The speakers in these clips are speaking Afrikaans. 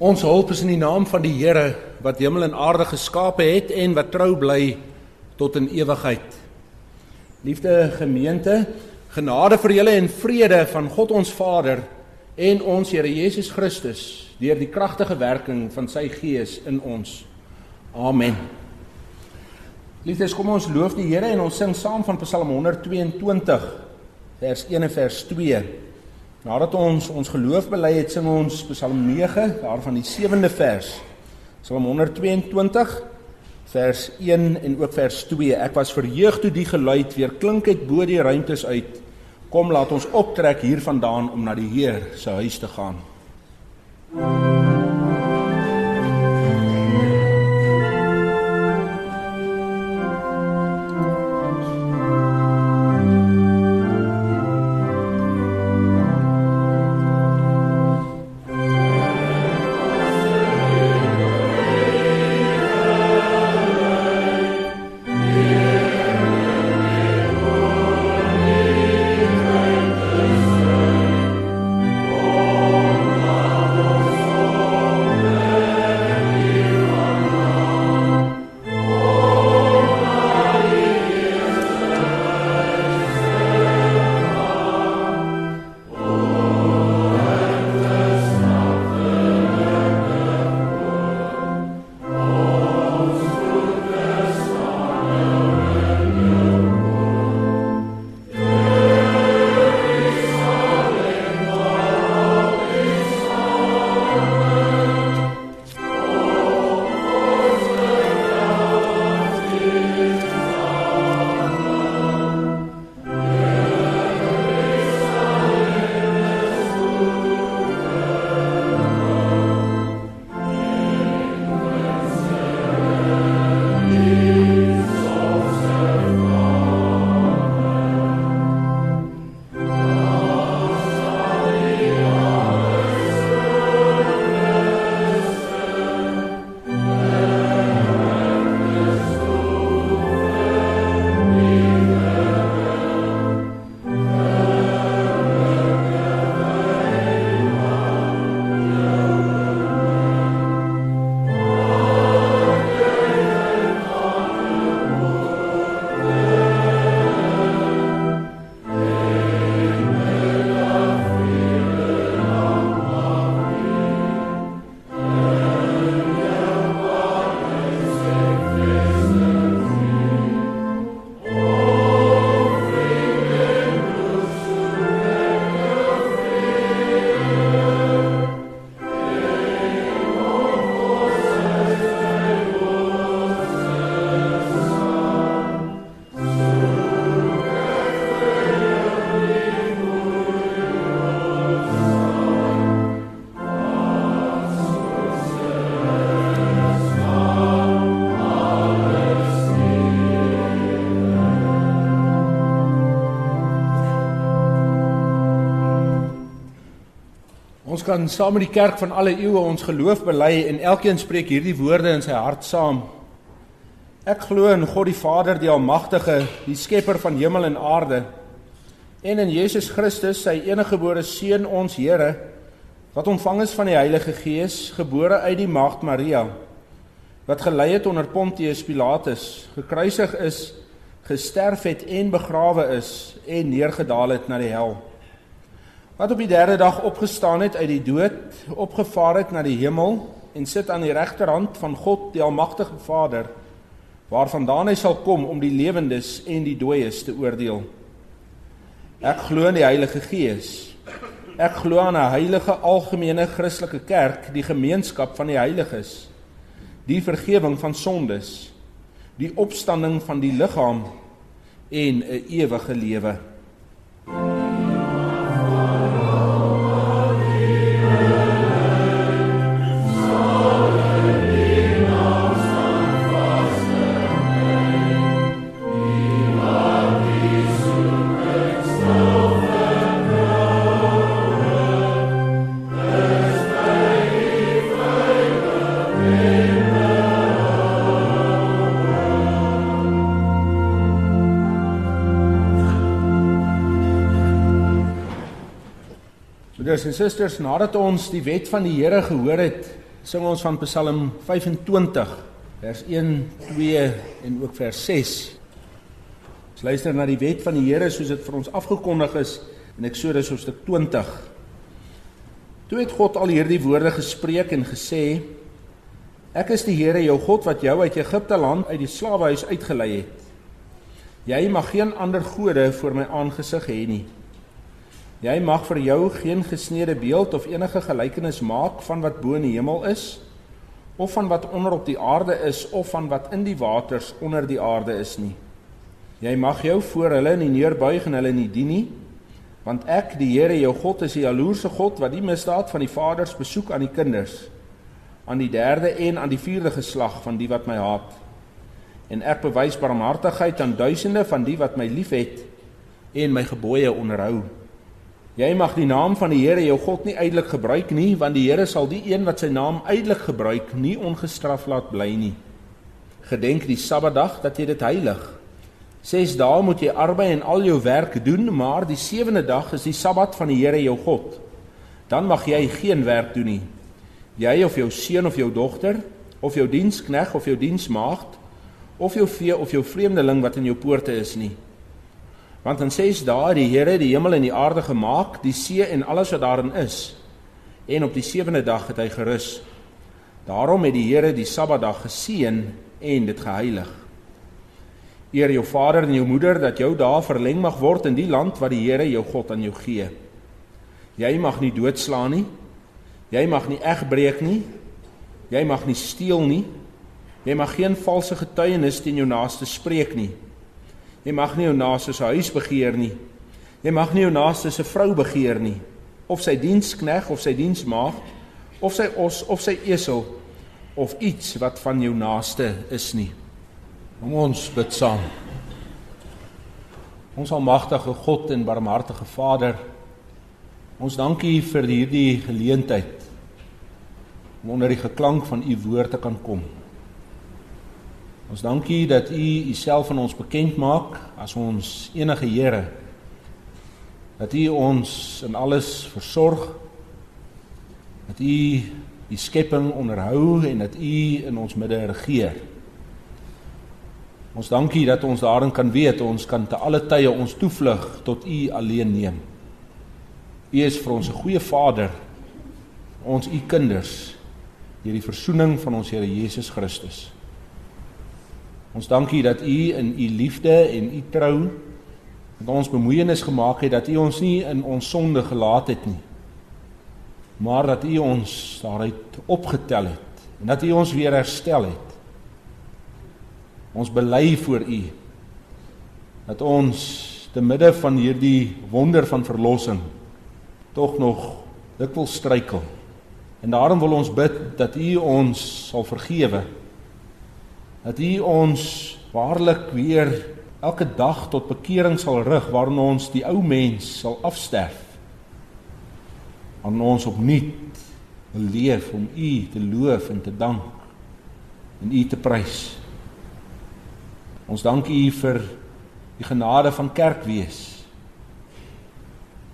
Ons hulp is in die naam van die Here wat hemel en aarde geskape het en wat trou bly tot in ewigheid. Liefde gemeente, genade vir julle en vrede van God ons Vader en ons Here Jesus Christus deur die kragtige werking van sy Gees in ons. Amen. Liefdes, kom ons loof die Here en ons sing saam van Psalm 122 vers 1 en vers 2. Nadat ons ons geloof bely het, sing ons Psalm 9, daarvan die 7de vers. Psalm 122 vers 1 en ook vers 2. Ek was verheug toe die geluid weer klink uit bo die ruimtes uit. Kom laat ons optrek hiervandaan om na die Heer se huis te gaan. MUZIEK Ons kan saam met die kerk van alle eeue ons geloof bely en elkeen spreek hierdie woorde in sy hart saam. Ek glo in God die Vader, die Almagtige, die Skepper van hemel en aarde, en in Jesus Christus, sy eniggebore seun, ons Here, wat ontvang is van die Heilige Gees, gebore uit die Maagd Maria, wat gelei het onder Pontius Pilatus, gekruisig is, gesterf het en begrawe is en neergedaal het na die hel wat op die derde dag opgestaan het uit die dood, opgevaar het na die hemel en sit aan die regterhand van God die almagtige Vader, waarvandaan hy sal kom om die lewendes en die dooies te oordeel. Ek glo in die Heilige Gees. Ek glo aan 'n heilige algemene Christelike kerk, die gemeenskap van die heiliges, die vergifnis van sondes, die opstanding van die liggaam en 'n ewige lewe. Broers en susters, nadat ons die wet van die Here gehoor het sing ons van Psalm 25 vers 1, 2 en ook vers 6. Ons luister na die wet van die Here soos dit vir ons afgekondig is in Eksodus hoofstuk 20. Toe het God al hierdie woorde gespreek en gesê: Ek is die Here jou God wat jou uit Egipte land uit die slawehuis uitgelei het. Jy mag geen ander gode voor my aangesig hê nie. Jy mag vir jou geen gesneede beeld of enige gelykenis maak van wat bo in die hemel is of van wat onder op die aarde is of van wat in die waters onder die aarde is nie. Jy mag jou voor hulle nie neerbuig en hulle nie dien nie, want ek, die Here jou God, is die jaloerse God wat die misdaad van die vaders besoek aan die kinders, aan die derde en aan die vierde geslag van die wat my haat. En ek bewys barmhartigheid aan duisende van die wat my liefhet en my gebooie onderhou. Jy mag die naam van die Here jou God nie uitelik gebruik nie, want die Here sal die een wat sy naam uitelik gebruik nie ongestraf laat bly nie. Gedenk die Sabbatdag dat jy dit heilig. 6 dae moet jy arbei en al jou werk doen, maar die sewende dag is die Sabbat van die Here jou God. Dan mag jy geen werk doen nie. Jy of jou seun of jou dogter, of jou dienskneg of jou diensmaagd, of jou vee of jou vreemdeling wat in jou poorte is nie. Want in 6 dae die Here die hemel en die aarde gemaak, die see en alles wat daarin is. En op die sewende dag het hy gerus. Daarom het die Here die Sabbatdag geseën en dit geheilig. Eer jou vader en jou moeder dat jou dae verleng mag word in die land wat die Here jou God aan jou gee. Jy mag nie doodslaan nie. Jy mag nie egbreek nie. Jy mag nie steel nie. Jy mag geen valse getuienis teen jou naaste spreek nie. Jy mag nie jou naaste se huis begeer nie. Jy mag nie jou naaste se vrou begeer nie, of sy dienskneg of sy diensmaagd, of sy os of sy esel of iets wat van jou naaste is nie. Kom ons bid saam. Ons almagtige God en barmhartige Vader, ons dankie vir hierdie geleentheid om onder die geklank van u woord te kan kom. Ons dankie dat U Uself aan ons bekend maak as ons enige Here. Dat U ons in alles versorg. Dat U die skepping onderhou en dat U in ons midde regeer. Ons dankie dat ons daarin kan weet ons kan te alle tye ons toevlug tot U alleen neem. U is vir ons 'n goeie Vader. Ons U kinders deur die verzoening van ons Here Jesus Christus. Ons dankie dat U in U liefde en U trou met ons bemoeienis gemaak het dat U ons nie in ons sonde gelaat het nie. Maar dat U ons daaruit opgetel het en dat U ons weer herstel het. Ons bely voor U dat ons te midde van hierdie wonder van verlossing tog nog dikwels struikel. En daarom wil ons bid dat U ons sal vergewe dat U ons waarlik weer elke dag tot bekering sal rig waarin ons die ou mens sal afsterf. Aan ons opnuut leef om U te loof en te dank en U te prys. Ons dank U vir die genade van kerkwees.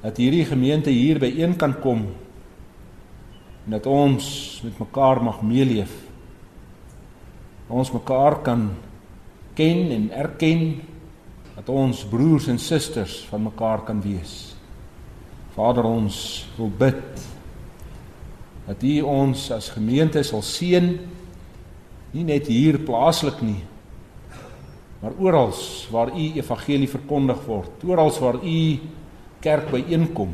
Dat hierdie gemeente hier byeen kan kom en dat ons met mekaar mag meeleef ons mekaar kan ken en erken dat ons broers en susters van mekaar kan wees. Vader ons wil bid dat U ons as gemeente sal seën nie net hier plaaslik nie maar oral waar U evangelie verkondig word, oral waar U kerk byeenkom.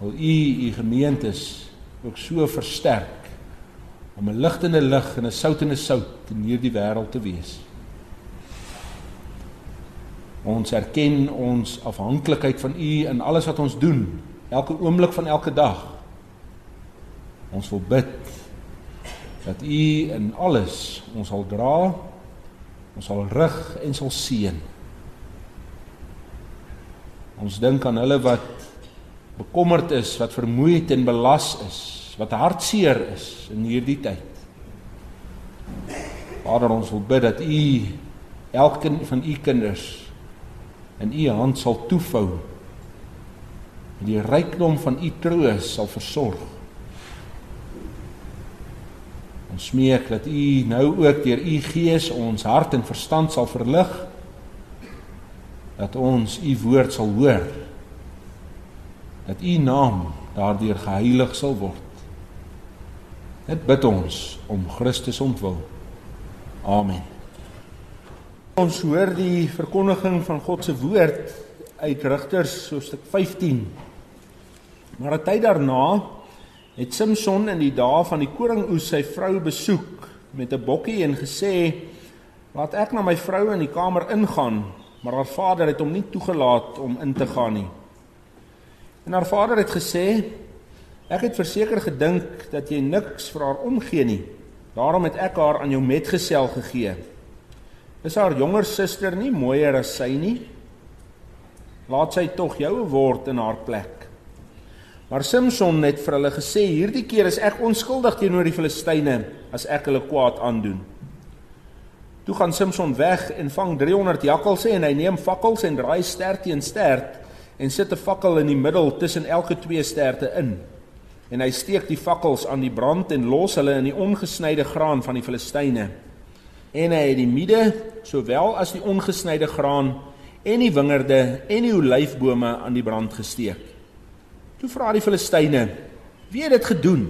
Wil U U gemeentes ook so versterk om 'n ligtende lig en 'n soutende sout in hierdie wêreld te wees. Ons erken ons afhanklikheid van U in alles wat ons doen, elke oomblik van elke dag. Ons wil bid dat U in alles ons sal dra, ons sal rig en sal seën. Ons dink aan hulle wat bekommerd is, wat vermoeid en belas is, wat hartseer is in hierdie tyd. Vader, ons wil bid dat U elkeen van U kinders in U hand sal toefou en die rykdom van U troos sal versorg. Ons smeek dat U nou ook deur U Gees ons hart en verstand sal verlig dat ons U woord sal hoor. Dat U naam daardeur geheilig sal word. Dit bid ons om Christus ontwil. Amen. Ons hoor die verkondiging van God se woord uit Rigters hoofstuk 15. Maar 'n tyd daarna het Samson in die dae van die koringoes sy vrou besoek met 'n bokkie en gesê: "Laat ek na my vrou in die kamer ingaan," maar haar vader het hom nie toegelaat om in te gaan nie. En haar vader het gesê: "Ek het verseker gedink dat jy niks vir haar omgee nie. Daarom het ek haar aan jou metgesel gegee. Is haar jonger suster nie mooier as sy nie? Laat sy tog joue word in haar plek." Maar Samson het vir hulle gesê: "Hierdie keer is ek onskuldig teenoor die Filistyne as ek hulle kwaad aandoen." Toe gaan Samson weg en vang 300 jakkalse en hy neem fakkels en draai ster teen stert en sit 'n fakkel in die middel tussen elke twee sterte in. En hy steek die fakkels aan die brand en los hulle in die ongesnyde graan van die Filistyne. En hy het die miede sowel as die ongesnyde graan en die wingerde en die olyfbome aan die brand gesteek. Toe vra die Filistyne: "Wie het dit gedoen?"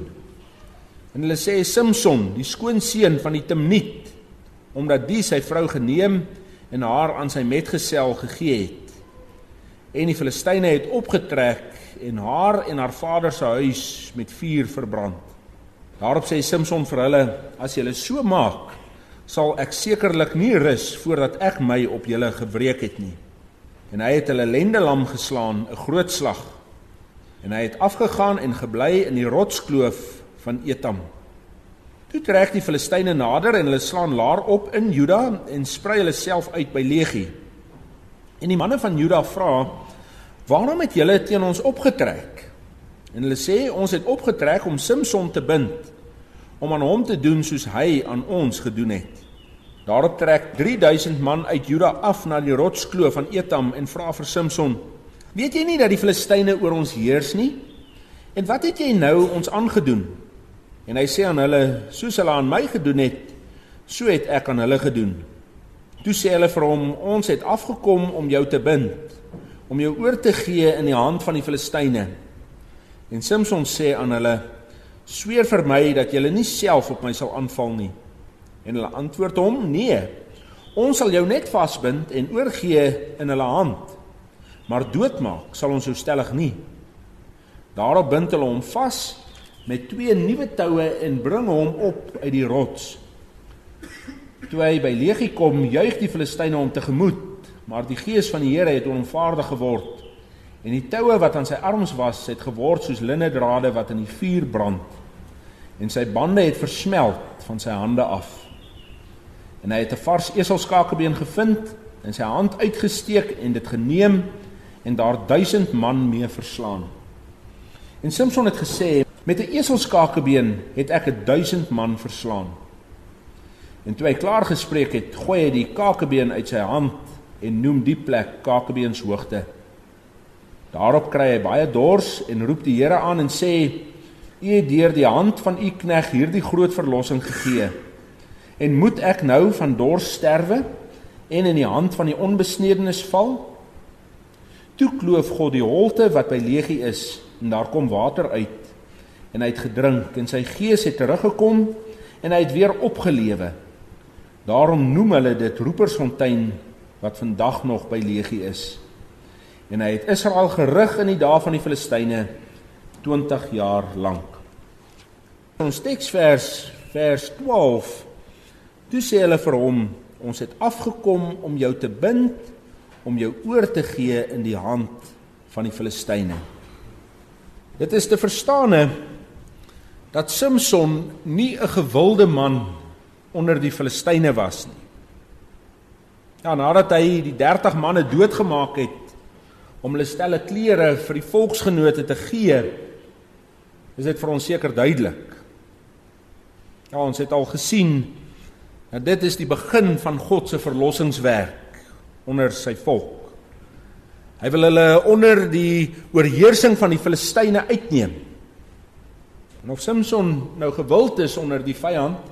En hulle sê Samson, die skoonseun van die Timniet, omdat die sy vrou geneem en haar aan sy metgesel gegee het. En die Filistyne het opgetrek en haar en haar vader se huis met vuur verbrand. Daarop sê Samson vir hulle: "As julle so maak, sal ek sekerlik nie rus voordat ek my op julle gewreek het nie." En hy het hulle lendelam geslaan, 'n groot slag En hy het afgegaan en gebly in die rotskloof van Etam. Toe trek die Filistyne nader en hulle slaan laar op in Juda en sprei hulle self uit by Legie. En die manne van Juda vra: "Waarom het julle teen ons opgetrek?" En hulle sê: "Ons het opgetrek om Samson te bind, om aan hom te doen soos hy aan ons gedoen het." Daarop trek 3000 man uit Juda af na die rotskloof van Etam en vra vir Samson: Weet jy nie dat die Filistyne oor ons heers nie? En wat het jy nou ons aangedoen? En hy sê aan hulle, soos hulle aan my gedoen het, so het ek aan hulle gedoen. Toe sê hulle vir hom, ons het afgekom om jou te bind, om jou oor te gee in die hand van die Filistyne. En Samson sê aan hulle, sweer vir my dat julle nie self op my sal aanval nie. En hulle antwoord hom, nee. Ons sal jou net vasbind en oorgee in hulle hand maar doodmaak sal ons jou stellig nie. Daarop bind hulle hom vas met twee nuwe toue en bring hom op uit die rots. Toe hy by Legie kom, juig die Filistyne hom tegemoet, maar die gees van die Here het onvaardig geword en die toue wat aan sy arms was, het geword soos linnedrade wat in die vuur brand en sy bande het versmelt van sy hande af. En hy het 'n vars eselskakebeen gevind en sy hand uitgesteek en dit geneem en daar 1000 man mee verslaan. En Samson het gesê met 'n eselskakebeen het ek 1000 man verslaan. En toe hy klaar gespreek het, gooi hy die kakebeen uit sy hand en noem die plek Kakebeenshoogte. Daarop kry hy baie dors en roep die Here aan en sê: "U het deur die hand van u knegg hierdie groot verlossing gegee. En moet ek nou van dors sterwe en in die hand van die onbesnedenis val?" Toe kloof God die holte wat by Legie is en daar kom water uit. En hy het gedrink en sy gees het teruggekom en hy het weer opgelewe. Daarom noem hulle dit Roepersfontein wat vandag nog by Legie is. En hy het Israel gerig in die dae van die Filistyne 20 jaar lank. Ons teksvers vers 12. Toe sê hulle vir hom: Ons het afgekom om jou te bind om jou oor te gee in die hand van die Filistyne. Dit is te verstaane dat Samson nie 'n gewilde man onder die Filistyne was nie. Ja, nadat hy die 30 manne doodgemaak het om hulle stelle klere vir die volksgenote te gee, is dit vir ons seker duidelik. Ja, ons het al gesien dat dit is die begin van God se verlossingswerk onder sy volk. Hy wil hulle onder die oorheersing van die Filistyne uitneem. En of Samson nou gewild is onder die vyand,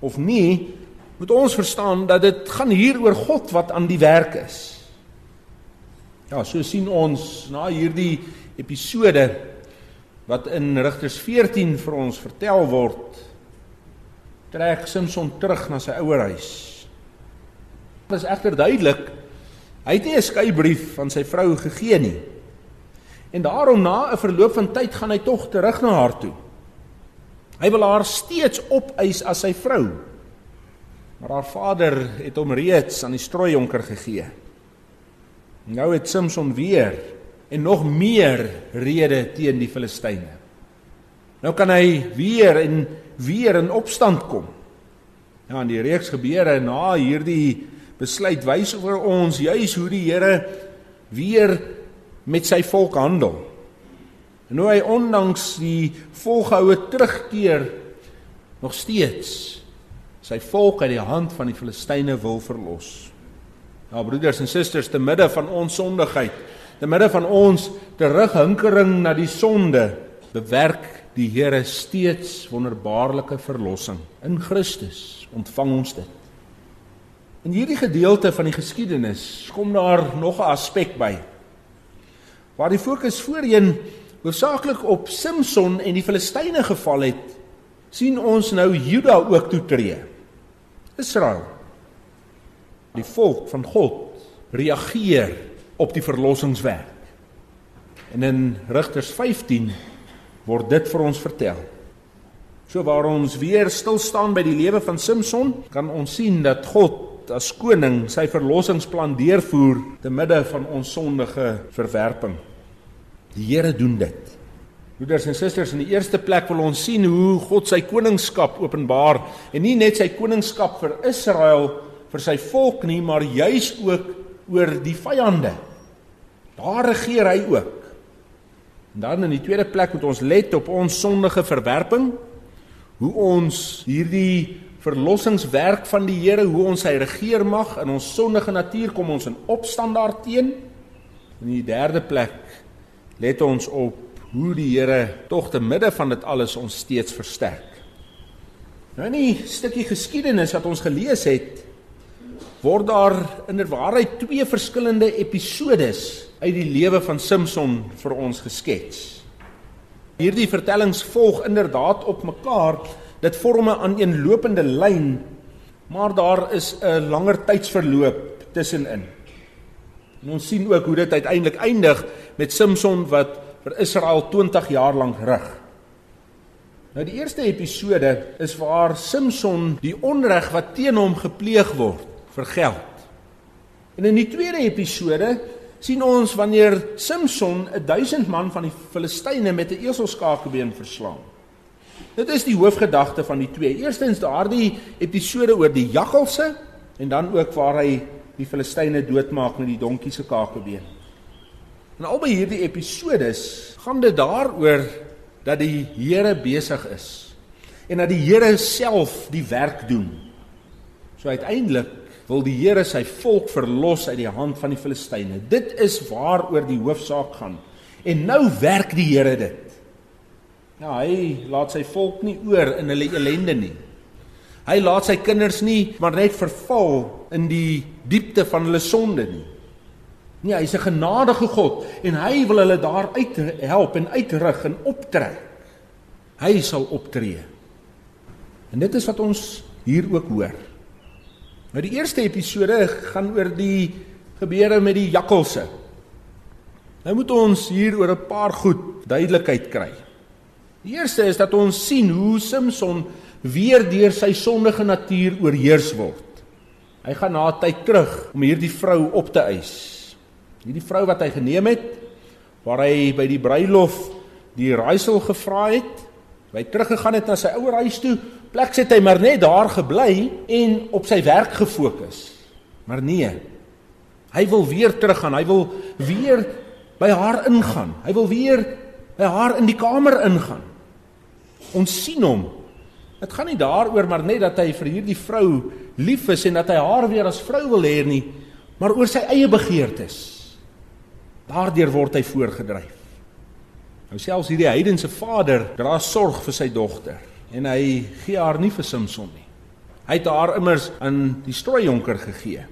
of nie, moet ons verstaan dat dit gaan hier oor God wat aan die werk is. Ja, so sien ons na hierdie episode wat in Rigters 14 vir ons vertel word, trek Samson terug na sy ouerhuis. Dit is egter duidelik hy het nie 'n skeybrief van sy vrou gegee nie. En daarom na 'n verloop van tyd gaan hy tog terug na haar toe. Hy wil haar steeds opeis as sy vrou. Maar haar vader het hom reeds aan die strooijonker gegee. Nou het Samson weer en nog meer rede teen die Filistyne. Nou kan hy weer en weer in opstand kom. Ja, en die reeks gebeure na hierdie besluit wys oor ons juis hoe die Here weer met sy volk handel. En hoe hy ondanks die volgehoue terugkeer nog steeds sy volk uit die hand van die Filistyne wil verlos. Ja broeders en susters, te midde van ons sondigheid, te midde van ons terughinkering na die sonde, bewerk die Here steeds wonderbaarlike verlossing. In Christus ontvang ons dit. In hierdie gedeelte van die geskiedenis kom daar nog 'n aspek by waar die fokus voorheen hoofsaaklik op Samson en die Filistyne geval het, sien ons nou Juda ook toetree. Israel. Die volk van God reageer op die verlossingswerk. En in Rigters 15 word dit vir ons vertel. So waar ons weer stil staan by die lewe van Samson, kan ons sien dat God as koning sy verlossingsplan deurvoer te midde van ons sondige verwerping. Die Here doen dit. Broeders en susters, in die eerste plek wil ons sien hoe God sy koningskap openbaar en nie net sy koningskap vir Israel vir sy volk nie, maar juis ook oor die vyande. Daar regeer hy ook. En dan in die tweede plek moet ons let op ons sondige verwerping, hoe ons hierdie verlossingswerk van die Here, hoe ons hy regeer mag in ons sondige natuur kom ons in opstand daarteen. In die derde plek let ons op hoe die Here tog te midde van dit alles ons steeds versterk. Nou in die stukkie geskiedenis wat ons gelees het, word daar inderwaarheid twee verskillende episodes uit die lewe van Samson vir ons geskets. Hierdie vertellings volg inderdaad op mekaar, dit vorm 'n aaneenlopende lyn, maar daar is 'n langer tydsverloop tussenin. En ons sien ook hoe dit uiteindelik eindig met Samson wat vir Israel 20 jaar lank rig. Nou die eerste episode is waar Samson die onreg wat teen hom gepleeg word vergeld. En in die tweede episode sien ons wanneer Samson 1000 man van die Filistyne met 'n eselskakebeen verslaan. Dit is die hoofgedagte van die twee. Eerstens daardie episode oor die jakkalse en dan ook waar hy die Filistyne doodmaak met die donkie se kakebeen. En albei hierdie episodes gaan dit daaroor dat die Here besig is en dat die Here self die werk doen. So uiteindelik wil die Here sy volk verlos uit die hand van die Filistyne. Dit is waaroor die hoofsaak gaan. En nou werk die Here dit. Ja, hy laat sy volk nie oor in hulle ellende nie. Hy laat sy kinders nie maar net verval in die diepte van hulle sonde nie. Nee, hy's 'n genadige God en hy wil hulle daar uit help en uitrig en optrek. Hy sal optree. En dit is wat ons hier ook hoor. Nou die eerste episode gaan oor die gebeure met die jakkalse. Nou moet ons hier oor 'n paar goed duidelikheid kry. Die eerste is dat ons sien hoe Samson weer deur sy sondige natuur oorheers word. Hy gaan na 'n tyd terug om hierdie vrou op te eis. Hierdie vrou wat hy geneem het waar hy by die bruilof die raaisel gevra het, hy teruggegaan het na sy ouer huis toe, plek sit hy maar net daar gebly en op sy werk gefokus. Maar nee. Hy wil weer teruggaan, hy wil weer by haar ingaan. Hy wil weer by haar in die kamer ingaan. Ons sien hom Dit gaan nie daaroor maar net dat hy vir hierdie vrou lief is en dat hy haar weer as vrou wil hê nie, maar oor sy eie begeertes. Daardeur word hy voorgedryf. Nou selfs hierdie heidense vader dra sorg vir sy dogter en hy gee haar nie vir Samson nie. Hy het haar immers aan die strooijonker gegee.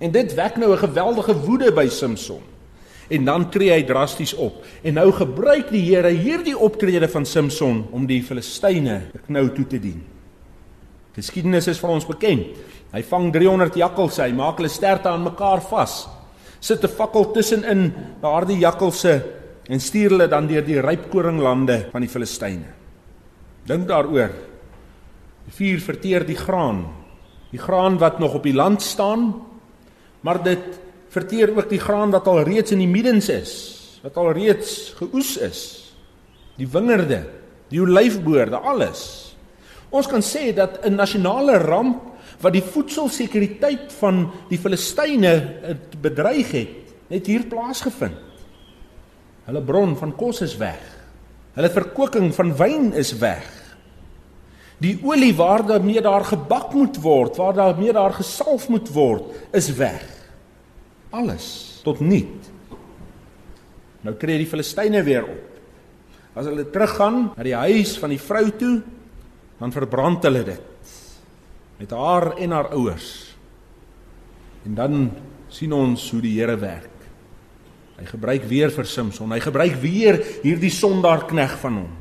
En dit wek nou 'n geweldige woede by Samson. En dan tree hy drasties op. En nou gebruik die Here hierdie optrede van Samson om die Filistyne knou toe te dien. Geskiedenis is vir ons bekend. Hy vang 300 jakkalse, hy maak hulle sterte aan mekaar vas. Sit 'n fakkel tussenin daardie jakkalse en stuur hulle dan deur die rypkoringlande van die Filistyne. Dink daaroor. Die vuur verteer die graan. Die graan wat nog op die land staan, maar dit verteer ook die graan wat al reeds in die middens is, wat al reeds geoes is. Die wingerde, die olyfboorde, alles. Ons kan sê dat 'n nasionale ramp wat die voedselsekuriteit van die Filistyne bedreig het, net hier plaasgevind. Hulle bron van kos is weg. Hulle verkoking van wyn is weg. Die olie waar daarmee daar gebak moet word, waar daarmee daar gesalf moet word, is weg. Alles tot niet. Nou tree die Filistyne weer op. As hulle teruggaan na die huis van die vrou toe, dan verbrand hulle dit met haar en haar ouers. En dan sien ons hoe die Here werk. Hy gebruik weer vir Samson. Hy gebruik weer hierdie sondaar knegg van hom.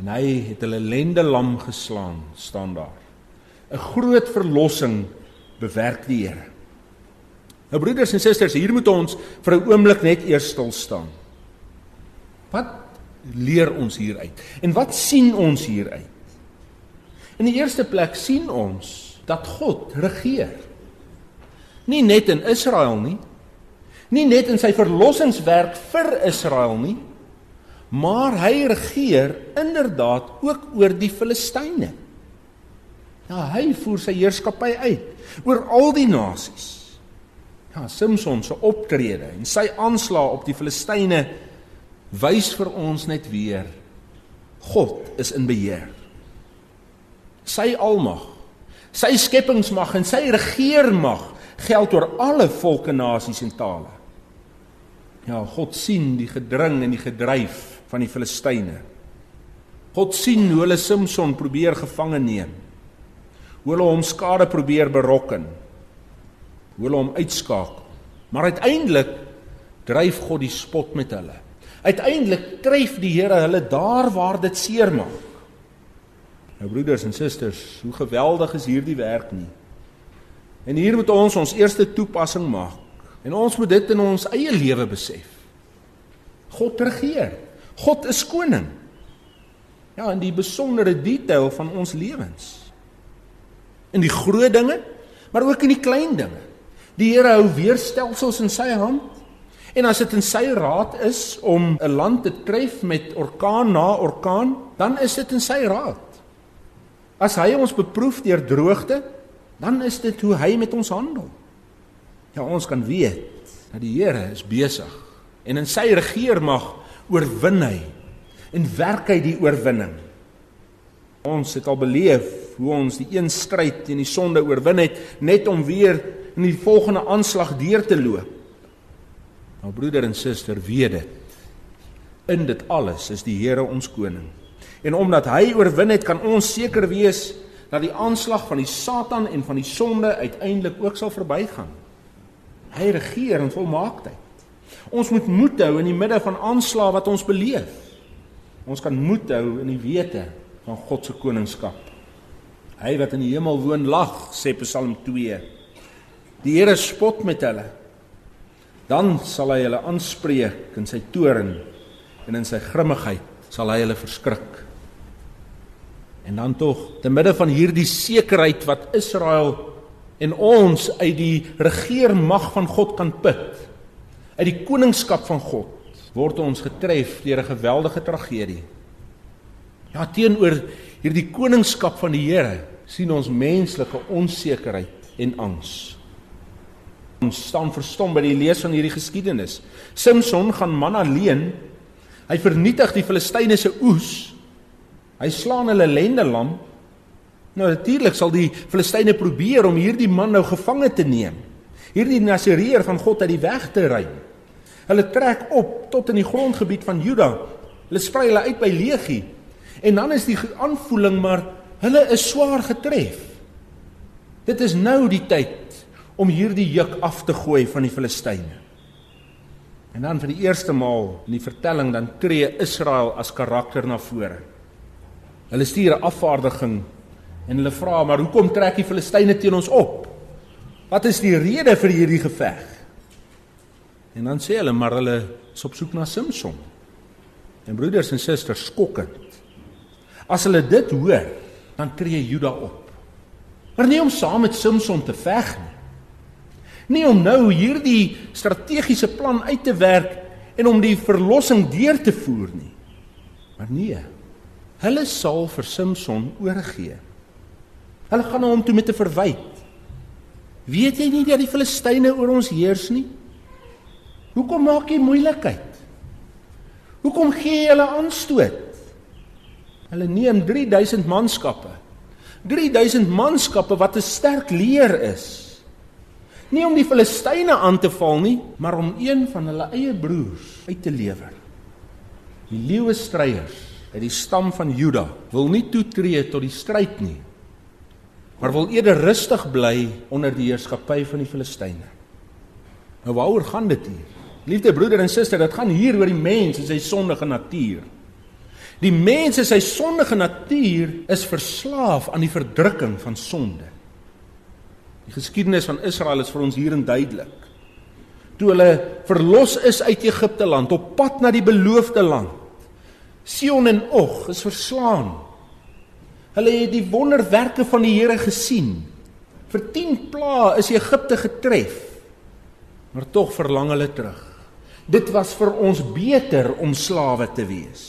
En hy het hulle lende lam geslaan, staan daar. 'n Groot verlossing bewerk die Here. Nou broeders en susters, hier moet ons vir 'n oomblik net eers stil staan. Wat leer ons hieruit? En wat sien ons hieruit? In die eerste plek sien ons dat God regeer. Nie net in Israel nie. Nie net in sy verlossingswerk vir Israel nie, maar hy regeer inderdaad ook oor die Filistyne. Ja, hy voer sy heerskappy uit oor al die nasies. Ja, Samson se optrede en sy aanslag op die Filistyne wys vir ons net weer God is in beheer sy almag, sy skepingsmag en sy regeermag geld oor alle volke, nasies en tale. Ja, God sien die gedring en die gedryf van die Filistyne. God sien hoe hulle Samson probeer gevange neem. Hoe hulle hom skade probeer berokken. Hoe hulle hom uitskakel. Maar uiteindelik dryf God die spot met hulle. Uiteindelik tref die Here hulle daar waar dit seermaak. Nou broeders en susters, hoe geweldig is hierdie werk nie. En hier moet ons ons eerste toepassing maak. En ons moet dit in ons eie lewe besef. God regeer. God is koning. Ja, in die besondere detail van ons lewens. In die groot dinge, maar ook in die klein dinge. Die Here hou weerstelsels in sy hand. En as dit in sy raad is om 'n land te tref met orkaan na orkaan, dan is dit in sy raad. As hy ons beproef deur droogte, dan is dit hoe hy met ons handel. Ja, ons kan weet dat die Here is besig en in sy regeermag oorwin hy en werk hy die oorwinning. Ons het al beleef hoe ons die een stryd teen die sonde oorwin het net om weer in die volgende aanslag deur te loop. Nou broeder en suster, weet dit. In dit alles is die Here ons koning. En omdat hy oorwin het, kan ons seker wees dat die aanslag van die Satan en van die sonde uiteindelik ook sal verbygaan. Hy regeer in volmaaktheid. Ons moet moed hou in die midde van aanslae wat ons beleef. Ons kan moed hou in die wete van God se koningskap. Hy wat in die hemel woon lag, sê Psalm 2. Die Here spot met hulle. Dan sal hy hulle aanspreek in sy toorn en in sy grimmigheid sal hy hulle verskrik. En dan tog, te midde van hierdie sekerheid wat Israel en ons uit die regeermag van God kan put, uit die koningskap van God, word ons getref deur 'n geweldige tragedie. Ja, teenoor hierdie koningskap van die Here sien ons menslike onsekerheid en angs. Ons staan verstom by die lees van hierdie geskiedenis. Samson gaan man alleen. Hy vernietig die Filistyne se oes Hy slaan hulle lende lam. Nou natuurlik sal die Filistyne probeer om hierdie man nou gevange te neem. Hierdie Nasireer van God uit die weg te ry. Hulle trek op tot in die grondgebied van Juda. Hulle sprei hulle uit by Legie. En dan is die aanvoeling maar hulle is swaar getref. Dit is nou die tyd om hierdie juk af te gooi van die Filistyne. En dan vir die eerste maal in die vertelling dan tree Israel as karakter na vore. Hulle stuur 'n afvaardiging en hulle vra maar hoekom trek die Filistyne teen ons op? Wat is die rede vir hierdie geveg? En dan sê hulle maar hulle is op soek na Samson. En broeders en susters, skokkend. As hulle dit hoor, dan tree Juda op. Maar nie om saam met Samson te veg nie. Nie om nou hierdie strategiese plan uit te werk en om die verlossing deur te voer nie. Maar nee. Hulle sal vir Samson oorgee. Hulle gaan hom toe met 'n verwyte. Weet jy nie dat die Filistyne oor ons heers nie? Hoekom maak jy moeilikheid? Hoekom gee jy hulle aanstoot? Hulle neem 3000 manskappe. 3000 manskappe wat 'n sterk leer is. Nie om die Filistyne aan te val nie, maar om een van hulle eie broers uit te lewer. Die leeuwe stryers uit die stam van Juda wil nie toetree tot die stryd nie, maar wil eerder rustig bly onder die heerskappy van die Filistyne. Nou waaroor gaan dit hier? Liefde broeder en suster, dit gaan hier oor die mens en sy sondige natuur. Die mens en sy sondige natuur is verslaaf aan die verdrukking van sonde. Die geskiedenis van Israel is vir ons hierin duidelik. Toe hulle verlos is uit Egipte land op pad na die beloofde land. Sion en Og is verslaan. Hulle het die wonderwerke van die Here gesien. Vir 10 plaae is Egipte getref. Maar tog verlang hulle terug. Dit was vir ons beter om slawe te wees.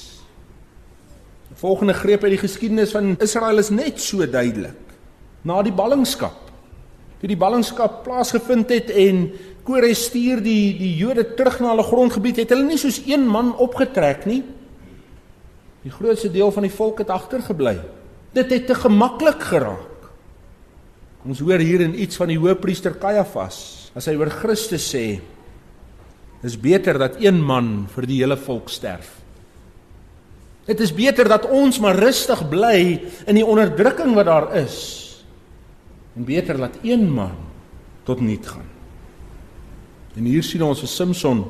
Die volgende greep uit die geskiedenis van Israel is net so duidelik. Na die ballingskap. Toe die ballingskap plaasgevind het en Kores stuur die die Jode terug na hulle grondgebied, het hulle nie soos een man opgetrek nie. Die grootste deel van die volk het agtergebly. Dit het te gemaklik geraak. Ons hoor hier in iets van die hoofpriester Kajafas as hy oor Christus sê: Dis beter dat een man vir die hele volk sterf. Dit is beter dat ons maar rustig bly in die onderdrukking wat daar is. En beter dat een man tot niet gaan. En hier sien ons vir Samson.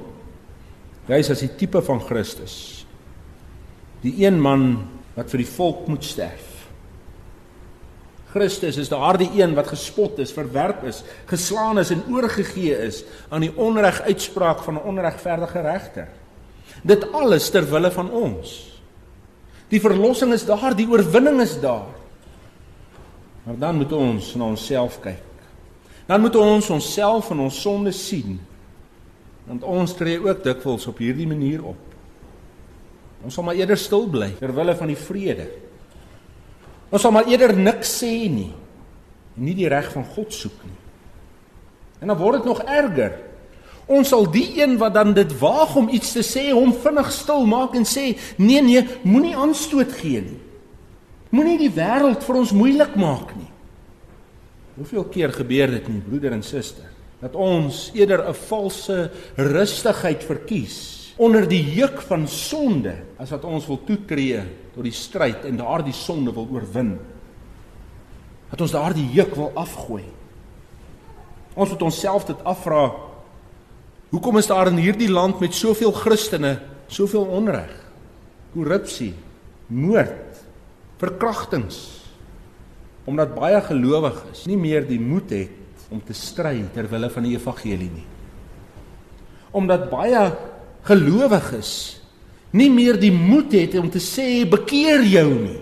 Hy is as die tipe van Christus. Die een man wat vir die volk moet sterf. Christus is daardie een wat gespot is, verwerp is, geslaan is en oorgegee is aan die onreg uitspraak van 'n onregverdige regter. Dit alles ter wille van ons. Die verlossing is daar, die oorwinning is daar. Maar dan moet ons na onsself kyk. Dan moet ons onsself en ons sonde sien. Want ons tree ook dikwels op hierdie manier op. Ons sal maar eerder stil bly ter wille van die vrede Ons sal maar eerder niks sê nie en nie die reg van God soek nie. En dan word dit nog erger. Ons sal die een wat dan dit waag om iets te sê, hom vinnig stil maak en sê: "Nee nee, moenie aanstoot gee nie. Moenie die wêreld vir ons moeilik maak nie." Hoeveel keer gebeur dit nie, broeder en suster, dat ons eerder 'n valse rustigheid verkies onder die juk van sonde as wat ons wil toetree tot die stryd en daardie sonde wil oorwin. Dat ons daardie juk wil afgooi. Ons moet onsself dit afvra. Hoekom is daar in hierdie land met soveel Christene soveel onreg? Korrupsie, moord, verkrachtings. Omdat baie gelowiges nie meer die moed het om te stry ter wille van die evangelie nie. Omdat baie gelowiges nie meer die moed het om te sê bekeer jou nie.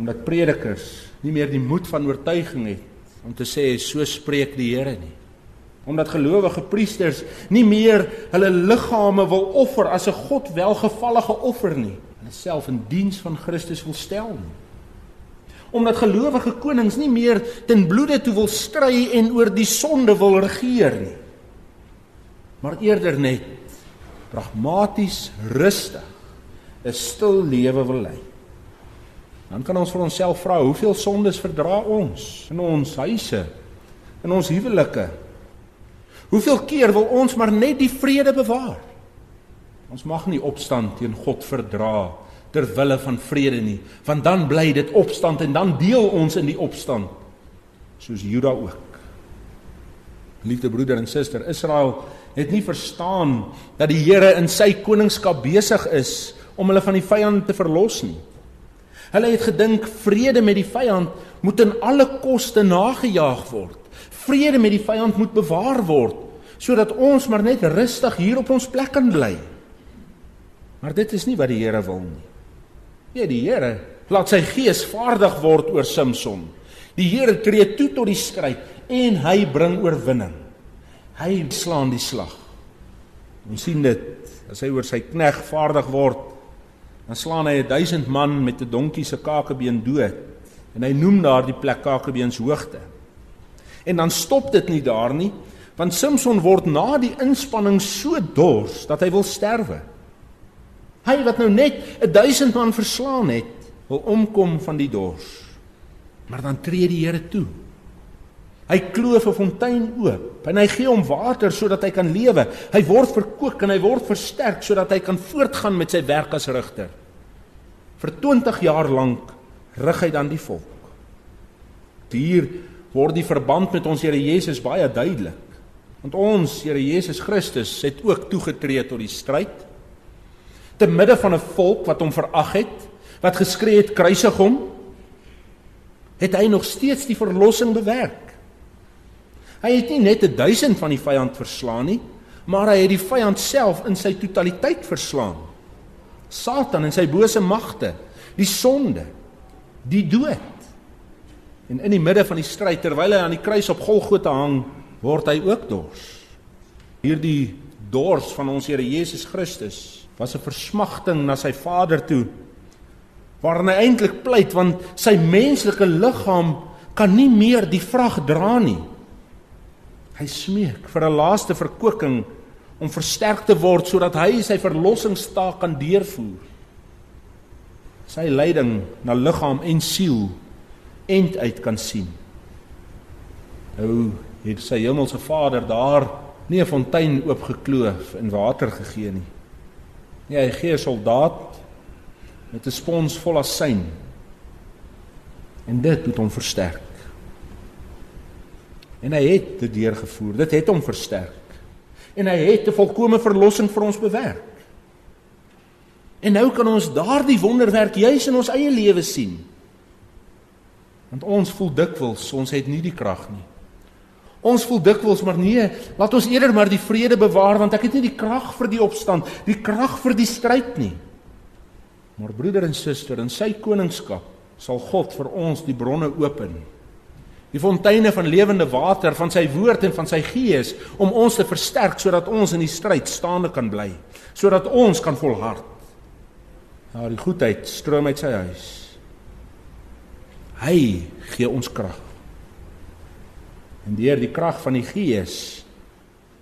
Omdat predikers nie meer die moed van oortuiging het om te sê so spreek die Here nie. Omdat gelowige priesters nie meer hulle liggame wil offer as 'n God welgevallige offer nie, hulle self in diens van Christus wil stel nie. Omdat gelowige konings nie meer ten bloede toe wil stry en oor die sonde wil regeer nie maar eerder net pragmaties rustig 'n stil lewe wil lei. Dan kan ons vir onsself vra, hoeveel sondes verdra ons in ons huise, in ons huwelike? Hoeveel keer wil ons maar net die vrede bewaar? Ons mag nie opstand teen God verdra ter wille van vrede nie, want dan bly dit opstand en dan deel ons in die opstand soos Juda ook. Liefde broeder en suster, Israel het nie verstaan dat die Here in sy koningskap besig is om hulle van die vyand te verlos nie. Hulle het gedink vrede met die vyand moet in alle koste nagejaag word. Vrede met die vyand moet bewaar word sodat ons maar net rustig hier op ons plek kan bly. Maar dit is nie wat die Here wil nie. Nee, die Here laat sy gees vaardig word oor Samson. Die Here tree toe tot die stryd en hy bring oorwinning. Hy slaan die slag. Ons sien dit as hy oor sy knegg vaardig word, dan slaan hy 1000 man met 'n donkie se kakebeen dood. En hy noem daardie plek Kakebeens hoogte. En dan stop dit nie daar nie, want Samson word na die inspanning so dors dat hy wil sterwe. Hy wat nou net 1000 man verslaan het, wil omkom van die dors. Maar dan tree die Here toe. Hy kloof 'n fontein oop en hy gee hom water sodat hy kan lewe. Hy word verkoop en hy word versterk sodat hy kan voortgaan met sy werk as rigter. Vir 20 jaar lank rig hy dan die volk. Hier word die verband met ons Here Jesus baie duidelik. Want ons Here Jesus Christus het ook toegetree tot die stryd te midde van 'n volk wat hom verag het, wat geskree het kruisig hom het hy nog steeds die verlossing bewerk. Hy het nie net 1000 van die vyand verslaan nie, maar hy het die vyand self in sy totaliteit verslaan. Satan en sy bose magte, die sonde, die dood. En in die midde van die stryd terwyl hy aan die kruis op Golgotha hang, word hy ook dors. Hierdie dors van ons Here Jesus Christus was 'n versmagting na sy Vader toe waarin hy eintlik pleit want sy menslike liggaam kan nie meer die vrag dra nie. Hy smeek vir 'n laaste verkoeking om versterk te word sodat hy sy verlossingstaak kan deurvoer. Sy lyding na liggaam en siel end uit kan sien. Nou het sy hemelse Vader daar nie 'n fontein oopgekloof en water gegee nie. Nee, hy gee 'n soldaat met 'n spons vol asyn. En dit het hom versterk. En hy het dit deurgevoer. Dit het hom versterk. En hy het 'n volkomme verlossing vir ons bewerk. En nou kan ons daardie wonderwerk juis in ons eie lewe sien. Want ons voel dikwels ons het nie die krag nie. Ons voel dikwels maar nee, laat ons eerder maar die vrede bewaar want ek het nie die krag vir die opstand, die krag vir die stryd nie. Maar broeder en suster, in sy koningskap sal God vir ons die bronne open. Die fonteine van lewende water van sy woord en van sy gees om ons te versterk sodat ons in die stryd staande kan bly, sodat ons kan volhard. Ja, die goedheid stroom uit sy huis. Hy gee ons krag. En deur die krag van die gees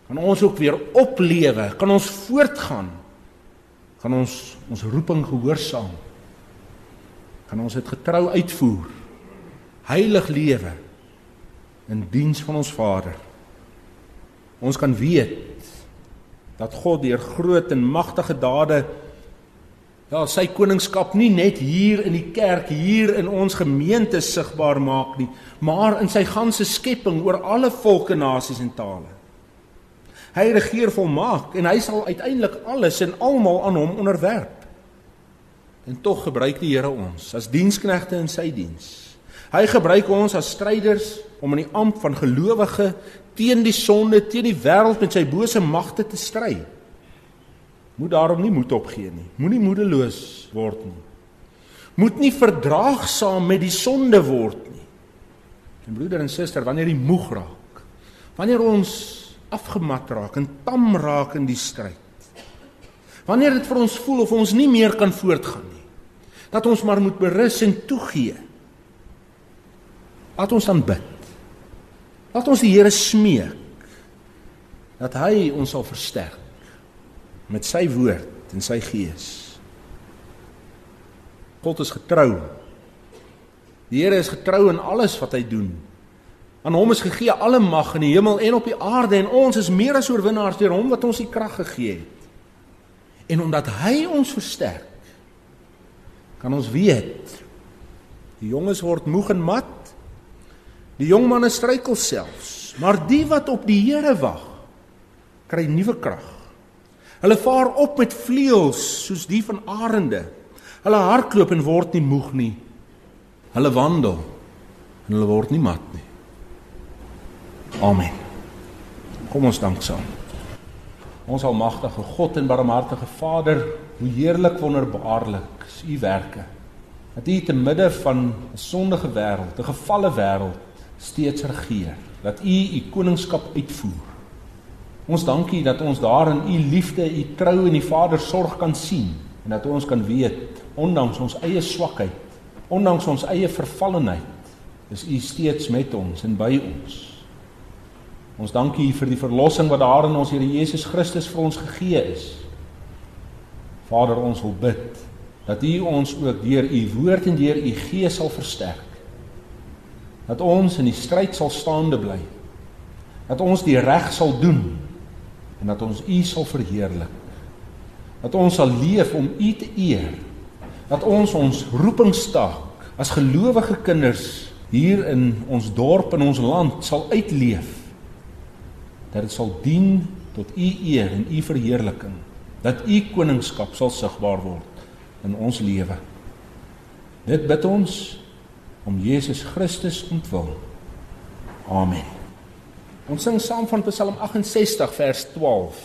kan ons ook weer oplewe, kan ons voortgaan gaan ons ons roeping gehoorsaam. Kan ons dit getrou uitvoer. Heilig lewe in diens van ons Vader. Ons kan weet dat God deur groot en magtige dade ja, sy koningskap nie net hier in die kerk, hier in ons gemeente sigbaar maak nie, maar in sy ganse skepping oor alle volke, nasies en tale. Hy regeer volmaak en hy sal uiteindelik alles en almal aan hom onderwerp. En tog gebruik die Here ons as diensknegte in sy diens. Hy gebruik ons as stryders om in die amp van gelowige teen die sonde, teen die wêreld met sy bose magte te stry. Moet daarom nie moed opgee nie. Moenie moedeloos word nie. Moet nie verdraagsaam met die sonde word nie. En broeder en suster, wanneer jy moeg raak, wanneer ons afgemat raak en tam raak in die stryd. Wanneer dit vir ons voel of ons nie meer kan voortgaan nie. Dat ons maar moet berus en toegee. Laat ons dan bid. Laat ons die Here smeek dat hy ons sal versterk met sy woord en sy gees. God is getrou. Die Here is getrou in alles wat hy doen. Aan hom is gegee alle mag in die hemel en op die aarde en ons is meer as oorwinnaars deur hom wat ons die krag gegee het. En omdat hy ons versterk, kan ons weet die jonges word moeg en mat, Die jong manne struikel selfs, maar die wat op die Here wag, kry nuwe krag. Hulle vaar op met vleuels soos die van arende. Hulle hardloop en word nie moeg nie. Hulle wandel en hulle word nie mat nie. Amen. Kom ons dank saam. Ons almagtige God en barmhartige Vader, hoe heerlik wonderbaarlik is u werke. Dat u te midde van 'n sondige wêreld, 'n gefalle wêreld steeds regeer. Dat u u koningskap uitvoer. Ons dankie dat ons daarin u liefde, u trou en u Vader sorg kan sien en dat ons kan weet ondanks ons eie swakheid, ondanks ons eie vervallenheid, is u steeds met ons en by ons. Ons dankie U vir die verlossing wat daar in ons Here Jesus Christus vir ons gegee is. Vader, ons wil bid dat U ons ook deur U woord en deur U Gees sal versterk. Dat ons in die stryd sal staande bly. Dat ons die reg sal doen en dat ons U sal verheerlik. Dat ons sal leef om U te eer. Dat ons ons roepingstaak as gelowige kinders hier in ons dorp en ons land sal uitleef dat dit sal dien tot u eer en u verheerliking dat u koningskap sal sigbaar word in ons lewe dit bid ons om Jesus Christus ontwil amen. Ons sing saam van Psalm 68 vers 12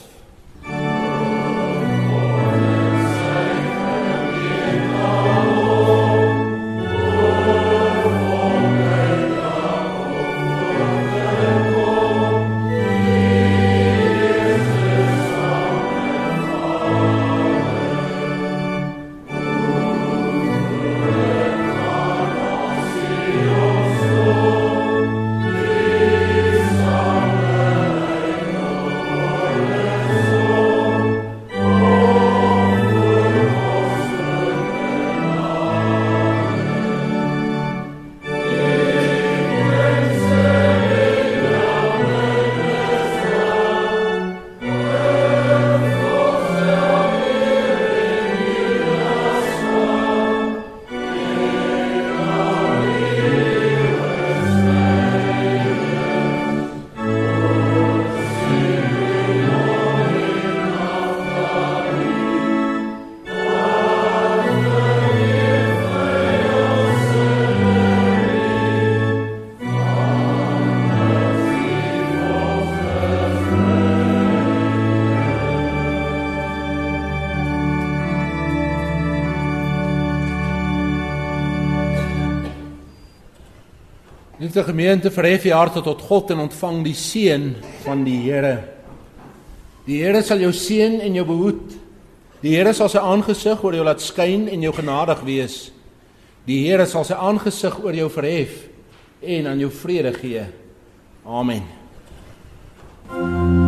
Liefde gemeente, verhef jou harte tot God en ontvang die seën van die Here. Die Here sal jou seën en jou behoed. Die Here sal sy aangesig oor jou laat skyn en jou genadig wees. Die Here sal sy aangesig oor jou verhef en aan jou vrede gee. Amen. Thank you.